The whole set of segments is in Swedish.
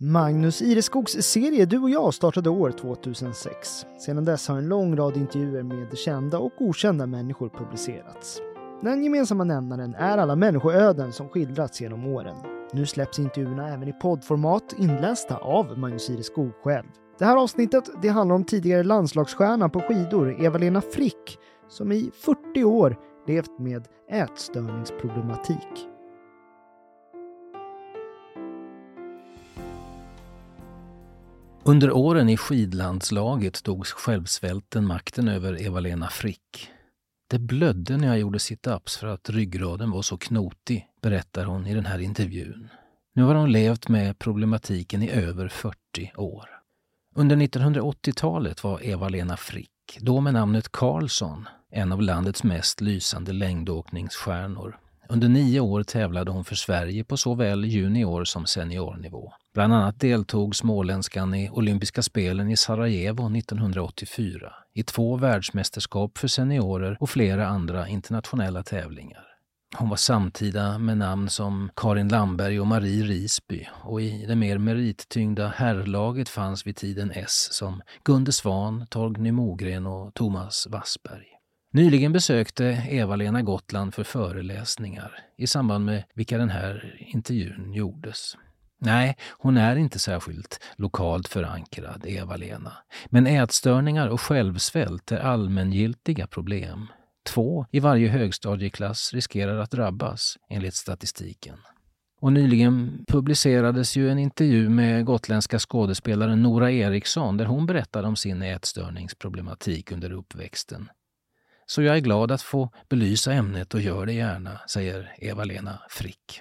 Magnus Ireskogs serie Du och jag startade år 2006. Sedan dess har en lång rad intervjuer med kända och okända människor publicerats. Den gemensamma nämnaren är alla människoöden som skildrats genom åren. Nu släpps intervjuerna även i poddformat inlästa av Magnus Ireskog själv. Det här avsnittet det handlar om tidigare landslagsstjärna på skidor Eva-Lena Frick som i 40 år levt med ätstörningsproblematik. Under åren i skidlandslaget tog självsvälten makten över Eva-Lena Frick. Det blödde när jag gjorde situps för att ryggraden var så knotig, berättar hon i den här intervjun. Nu har hon levt med problematiken i över 40 år. Under 1980-talet var Eva-Lena Frick, då med namnet Karlsson, en av landets mest lysande längdåkningsstjärnor. Under nio år tävlade hon för Sverige på såväl junior som seniornivå. Bland annat deltog småländskan i olympiska spelen i Sarajevo 1984, i två världsmästerskap för seniorer och flera andra internationella tävlingar. Hon var samtida med namn som Karin Lamberg och Marie Risby och i det mer merittyngda herrlaget fanns vid tiden S som Gunde Svan, Torgny Mogren och Thomas Wassberg. Nyligen besökte Eva-Lena Gotland för föreläsningar i samband med vilka den här intervjun gjordes. Nej, hon är inte särskilt lokalt förankrad, Eva-Lena. Men ätstörningar och självsvält är allmängiltiga problem. Två i varje högstadieklass riskerar att drabbas, enligt statistiken. Och nyligen publicerades ju en intervju med gotländska skådespelaren Nora Eriksson där hon berättade om sin ätstörningsproblematik under uppväxten. Så jag är glad att få belysa ämnet och gör det gärna, säger Eva-Lena Frick.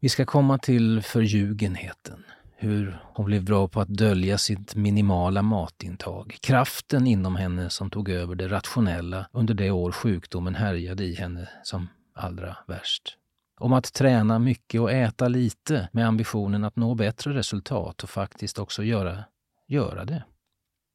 Vi ska komma till förljugenheten, hur hon blev bra på att dölja sitt minimala matintag, kraften inom henne som tog över det rationella under det år sjukdomen härjade i henne som allra värst. Om att träna mycket och äta lite med ambitionen att nå bättre resultat och faktiskt också göra, göra det.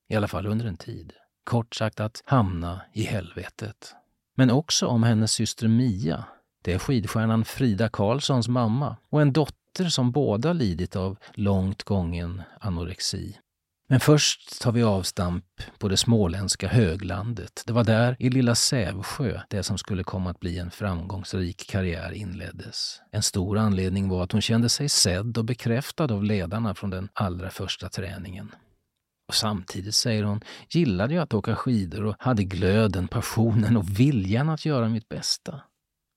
I alla fall under en tid. Kort sagt att hamna i helvetet. Men också om hennes syster Mia. Det är skidstjärnan Frida Karlssons mamma och en dotter som båda lidit av långt gången anorexi. Men först tar vi avstamp på det småländska höglandet. Det var där, i lilla Sävsjö, det som skulle komma att bli en framgångsrik karriär inleddes. En stor anledning var att hon kände sig sedd och bekräftad av ledarna från den allra första träningen. Och samtidigt, säger hon, gillade jag att åka skidor och hade glöden, passionen och viljan att göra mitt bästa.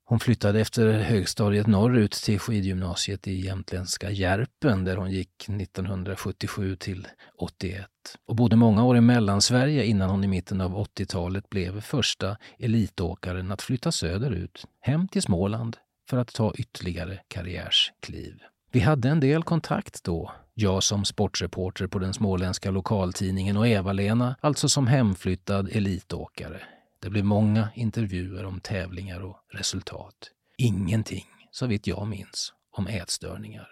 Hon flyttade efter högstadiet norrut till skidgymnasiet i jämtländska Järpen där hon gick 1977 till 81 och bodde många år i Mellansverige innan hon i mitten av 80-talet blev första elitåkaren att flytta söderut, hem till Småland för att ta ytterligare karriärskliv. Vi hade en del kontakt då, jag som sportreporter på den småländska lokaltidningen och Eva-Lena alltså som hemflyttad elitåkare. Det blev många intervjuer om tävlingar och resultat. Ingenting, så vitt jag minns, om ätstörningar.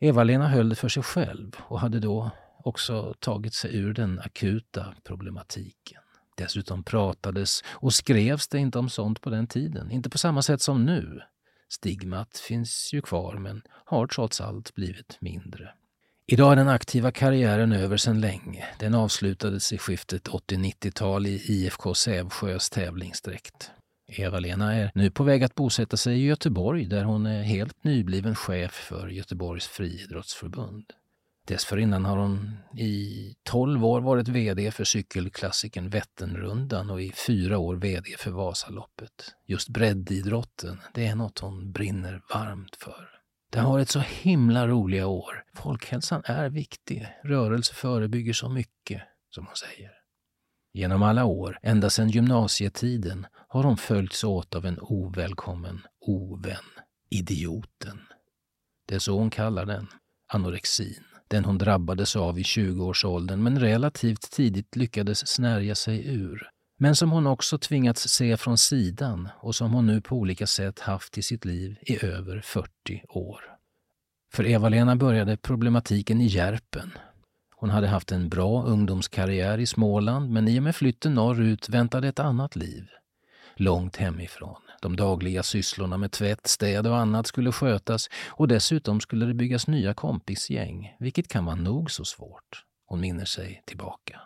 Eva-Lena höll det för sig själv och hade då också tagit sig ur den akuta problematiken. Dessutom pratades och skrevs det inte om sånt på den tiden, inte på samma sätt som nu. Stigmat finns ju kvar men har trots allt blivit mindre. Idag är den aktiva karriären över sedan länge. Den avslutades i skiftet 80-90-tal i IFK Sävsjös tävlingsdräkt. Eva-Lena är nu på väg att bosätta sig i Göteborg där hon är helt nybliven chef för Göteborgs friidrottsförbund. Dessförinnan har hon i 12 år varit VD för cykelklassikern Vätternrundan och i fyra år VD för Vasaloppet. Just breddidrotten, det är något hon brinner varmt för. Det har varit så himla roliga år. Folkhälsan är viktig. Rörelse förebygger så mycket, som hon säger. Genom alla år, ända sedan gymnasietiden, har hon följts åt av en ovälkommen ovän. Idioten. Det är så hon kallar den. Anorexin. Den hon drabbades av i 20-årsåldern men relativt tidigt lyckades snärja sig ur men som hon också tvingats se från sidan och som hon nu på olika sätt haft i sitt liv i över 40 år. För Eva-Lena började problematiken i Järpen. Hon hade haft en bra ungdomskarriär i Småland men i och med flytten norrut väntade ett annat liv. Långt hemifrån, de dagliga sysslorna med tvätt, städ och annat skulle skötas och dessutom skulle det byggas nya kompisgäng, vilket kan vara nog så svårt. Hon minner sig tillbaka.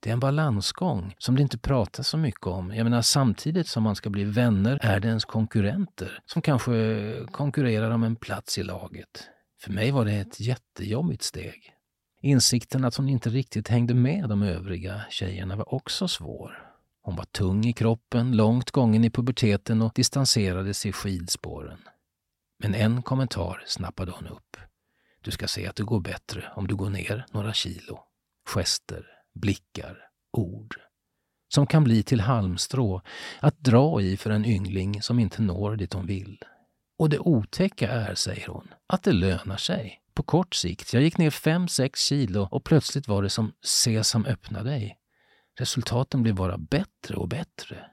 Det är en balansgång som det inte pratas så mycket om. Jag menar samtidigt som man ska bli vänner är det ens konkurrenter som kanske konkurrerar om en plats i laget. För mig var det ett jättejobbigt steg. Insikten att hon inte riktigt hängde med de övriga tjejerna var också svår. Hon var tung i kroppen, långt gången i puberteten och distanserade sig skidspåren. Men en kommentar snappade hon upp. Du ska se att det går bättre om du går ner några kilo. Gester, blickar, ord. Som kan bli till halmstrå att dra i för en yngling som inte når dit hon vill. Och det otäcka är, säger hon, att det lönar sig. På kort sikt. Jag gick ner 5-6 kilo och plötsligt var det som sesam öppna dig. Resultaten blev bara bättre och bättre.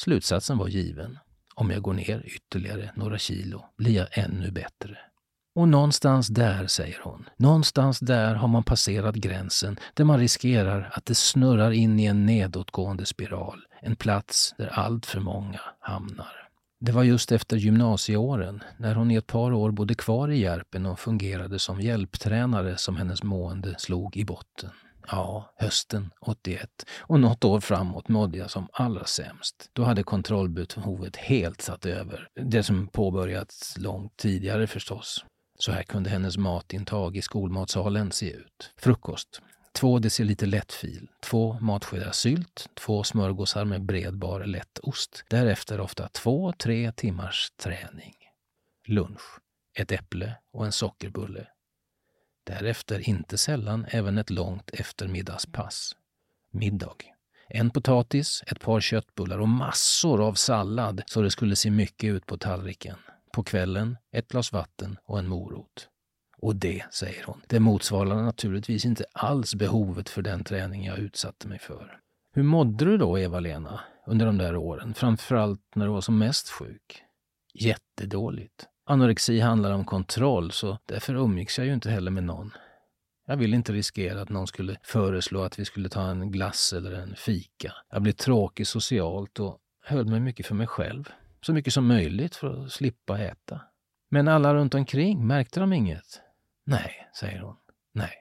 Slutsatsen var given. Om jag går ner ytterligare några kilo blir jag ännu bättre. Och någonstans där, säger hon, någonstans där har man passerat gränsen där man riskerar att det snurrar in i en nedåtgående spiral. En plats där allt för många hamnar. Det var just efter gymnasieåren, när hon i ett par år bodde kvar i Järpen och fungerade som hjälptränare som hennes mående slog i botten. Ja, hösten 81 och något år framåt mådde jag som allra sämst. Då hade kontrollbehovet helt satt över. Det som påbörjats långt tidigare förstås. Så här kunde hennes matintag i skolmatsalen se ut. Frukost. Två deciliter lättfil, två matskedar sylt, två smörgåsar med bredbar lättost. Därefter ofta två, tre timmars träning. Lunch. Ett äpple och en sockerbulle. Därefter inte sällan även ett långt eftermiddagspass. Middag. En potatis, ett par köttbullar och massor av sallad så det skulle se mycket ut på tallriken. På kvällen ett glas vatten och en morot. Och det, säger hon, det motsvarar naturligtvis inte alls behovet för den träning jag utsatte mig för. Hur mådde du då, Eva-Lena, under de där åren? Framförallt när du var som mest sjuk? Jättedåligt. Anorexi handlar om kontroll, så därför umgicks jag ju inte heller med någon. Jag ville inte riskera att någon skulle föreslå att vi skulle ta en glass eller en fika. Jag blev tråkig socialt och höll mig mycket för mig själv. Så mycket som möjligt för att slippa äta. Men alla runt omkring, märkte de inget? Nej, säger hon. Nej.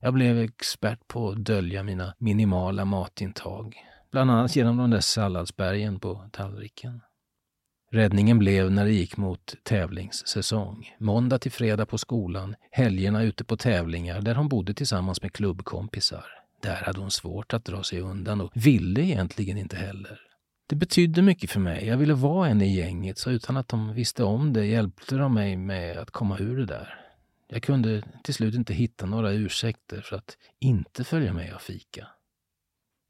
Jag blev expert på att dölja mina minimala matintag. Bland annat genom de där salladsbergen på tallriken. Räddningen blev när det gick mot tävlingssäsong. Måndag till fredag på skolan, helgerna ute på tävlingar där hon bodde tillsammans med klubbkompisar. Där hade hon svårt att dra sig undan och ville egentligen inte heller. Det betydde mycket för mig. Jag ville vara en i gänget, så utan att de visste om det hjälpte de mig med att komma ur det där. Jag kunde till slut inte hitta några ursäkter för att inte följa med och fika.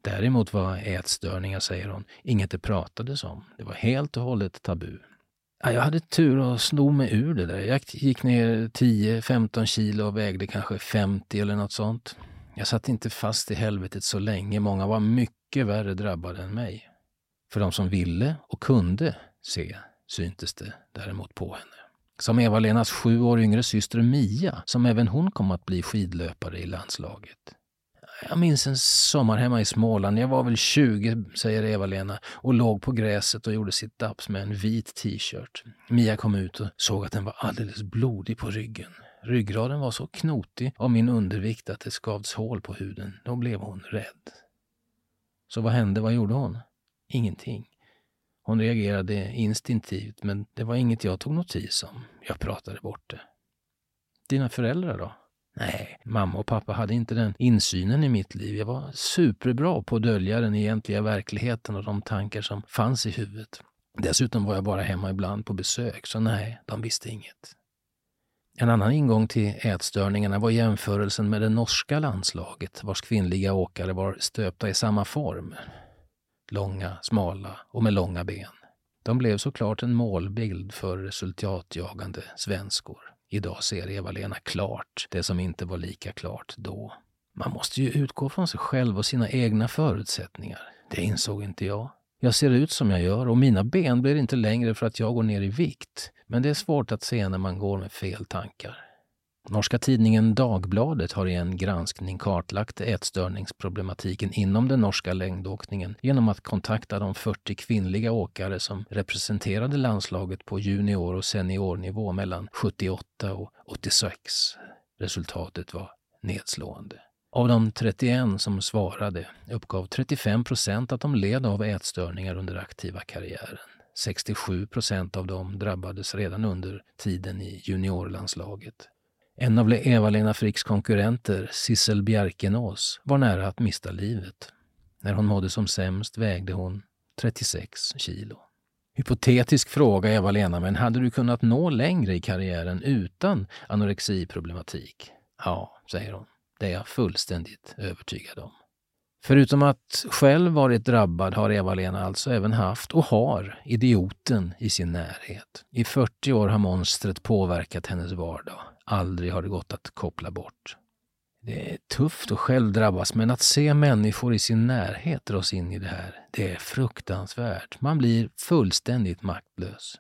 Däremot var ätstörningar, säger hon, inget det pratades om. Det var helt och hållet tabu. jag hade tur att sno mig ur det där. Jag gick ner 10-15 kilo och vägde kanske 50 eller något sånt. Jag satt inte fast i helvetet så länge. Många var mycket värre drabbade än mig. För de som ville och kunde se syntes det däremot på henne. Som Eva-Lenas sju år yngre syster Mia, som även hon kom att bli skidlöpare i landslaget. Jag minns en sommar hemma i Småland. Jag var väl 20, säger Eva-Lena, och låg på gräset och gjorde sit-ups med en vit t-shirt. Mia kom ut och såg att den var alldeles blodig på ryggen. Ryggraden var så knotig av min undervikt att det skavs hål på huden. Då blev hon rädd. Så vad hände? Vad gjorde hon? Ingenting. Hon reagerade instinktivt, men det var inget jag tog notis om. Jag pratade bort det. Dina föräldrar då? Nej, mamma och pappa hade inte den insynen i mitt liv. Jag var superbra på att dölja den egentliga verkligheten och de tankar som fanns i huvudet. Dessutom var jag bara hemma ibland på besök, så nej, de visste inget. En annan ingång till ätstörningarna var jämförelsen med det norska landslaget vars kvinnliga åkare var stöpta i samma form långa, smala och med långa ben. De blev såklart en målbild för resultatjagande svenskor. Idag ser Eva-Lena klart det som inte var lika klart då. Man måste ju utgå från sig själv och sina egna förutsättningar. Det insåg inte jag. Jag ser ut som jag gör och mina ben blir inte längre för att jag går ner i vikt. Men det är svårt att se när man går med fel tankar. Norska tidningen Dagbladet har i en granskning kartlagt ätstörningsproblematiken inom den norska längdåkningen genom att kontakta de 40 kvinnliga åkare som representerade landslaget på junior och seniornivå mellan 78 och 86. Resultatet var nedslående. Av de 31 som svarade uppgav 35 procent att de led av ätstörningar under aktiva karriären. 67 procent av dem drabbades redan under tiden i juniorlandslaget. En av Eva-Lena Fricks konkurrenter, Sissel Bjerkenås, var nära att mista livet. När hon mådde som sämst vägde hon 36 kilo. Hypotetisk fråga, Eva-Lena, men hade du kunnat nå längre i karriären utan anorexiproblematik? Ja, säger hon. Det är jag fullständigt övertygad om. Förutom att själv varit drabbad har Eva-Lena alltså även haft och har idioten i sin närhet. I 40 år har monstret påverkat hennes vardag. Aldrig har det gått att koppla bort. Det är tufft att själv drabbas, men att se människor i sin närhet dras in i det här, det är fruktansvärt. Man blir fullständigt maktlös.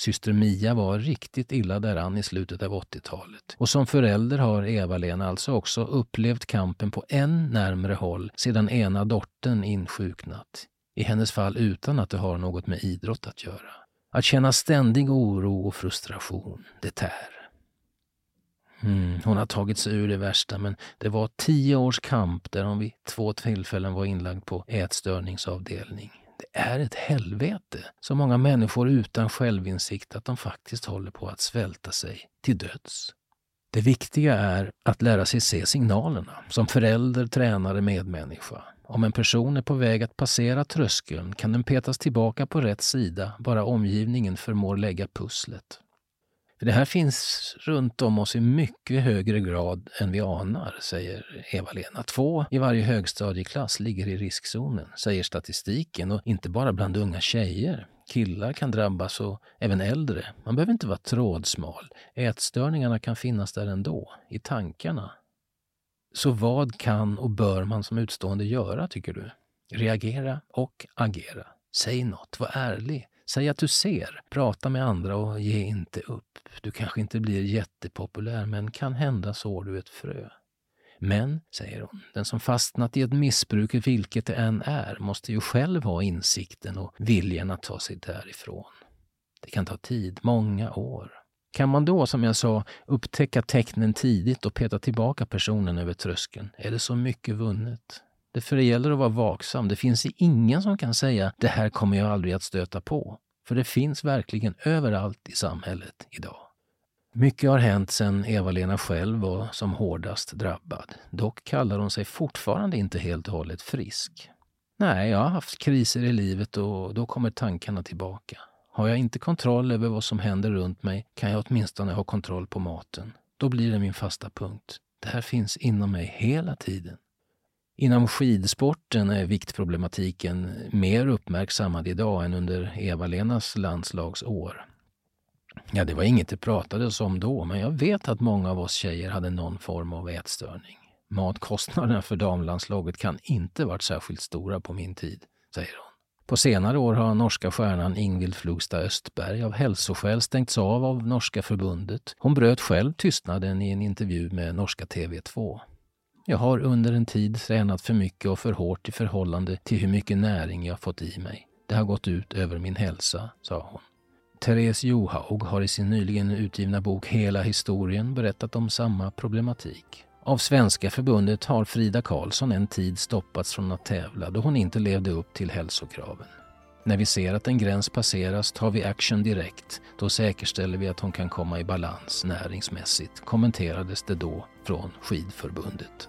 Syster Mia var riktigt illa däran i slutet av 80-talet. Och som förälder har Eva-Lena alltså också upplevt kampen på än närmre håll sedan ena dottern insjuknat. I hennes fall utan att det har något med idrott att göra. Att känna ständig oro och frustration, det tär. Mm, hon har tagit sig ur det värsta, men det var tio års kamp där hon vid två tillfällen var inlagd på ätstörningsavdelning. Det är ett helvete. Så många människor utan självinsikt att de faktiskt håller på att svälta sig till döds. Det viktiga är att lära sig se signalerna, som förälder, tränare, medmänniska. Om en person är på väg att passera tröskeln kan den petas tillbaka på rätt sida, bara omgivningen förmår lägga pusslet. För det här finns runt om oss i mycket högre grad än vi anar, säger Eva-Lena. Två i varje högstadieklass ligger i riskzonen, säger statistiken, och inte bara bland unga tjejer. Killar kan drabbas och även äldre. Man behöver inte vara trådsmal. Ätstörningarna kan finnas där ändå, i tankarna. Så vad kan och bör man som utstående göra, tycker du? Reagera och agera. Säg något, var ärlig. Säg att du ser, prata med andra och ge inte upp. Du kanske inte blir jättepopulär, men kan hända sår du ett frö. Men, säger hon, den som fastnat i ett missbruk, vilket det än är, måste ju själv ha insikten och viljan att ta sig därifrån. Det kan ta tid, många år. Kan man då, som jag sa, upptäcka tecknen tidigt och peta tillbaka personen över tröskeln, är det så mycket vunnet. Det gäller att vara vaksam. Det finns ingen som kan säga det här kommer jag aldrig att stöta på. För det finns verkligen överallt i samhället idag. Mycket har hänt sedan Eva-Lena själv var som hårdast drabbad. Dock kallar hon sig fortfarande inte helt och hållet frisk. Nej, jag har haft kriser i livet och då kommer tankarna tillbaka. Har jag inte kontroll över vad som händer runt mig kan jag åtminstone ha kontroll på maten. Då blir det min fasta punkt. Det här finns inom mig hela tiden. Inom skidsporten är viktproblematiken mer uppmärksammad idag än under Eva-Lenas landslagsår. Ja, det var inget det pratades om då, men jag vet att många av oss tjejer hade någon form av ätstörning. Matkostnaderna för damlandslaget kan inte varit särskilt stora på min tid, säger hon. På senare år har norska stjärnan Ingvild Flugstad Östberg av hälsoskäl stängts av av norska förbundet. Hon bröt själv tystnaden i en intervju med norska TV2. Jag har under en tid tränat för mycket och för hårt i förhållande till hur mycket näring jag fått i mig. Det har gått ut över min hälsa, sa hon. Therese Johaug har i sin nyligen utgivna bok Hela historien berättat om samma problematik. Av Svenska förbundet har Frida Karlsson en tid stoppats från att tävla då hon inte levde upp till hälsokraven. När vi ser att en gräns passeras tar vi action direkt. Då säkerställer vi att hon kan komma i balans näringsmässigt, kommenterades det då från skidförbundet.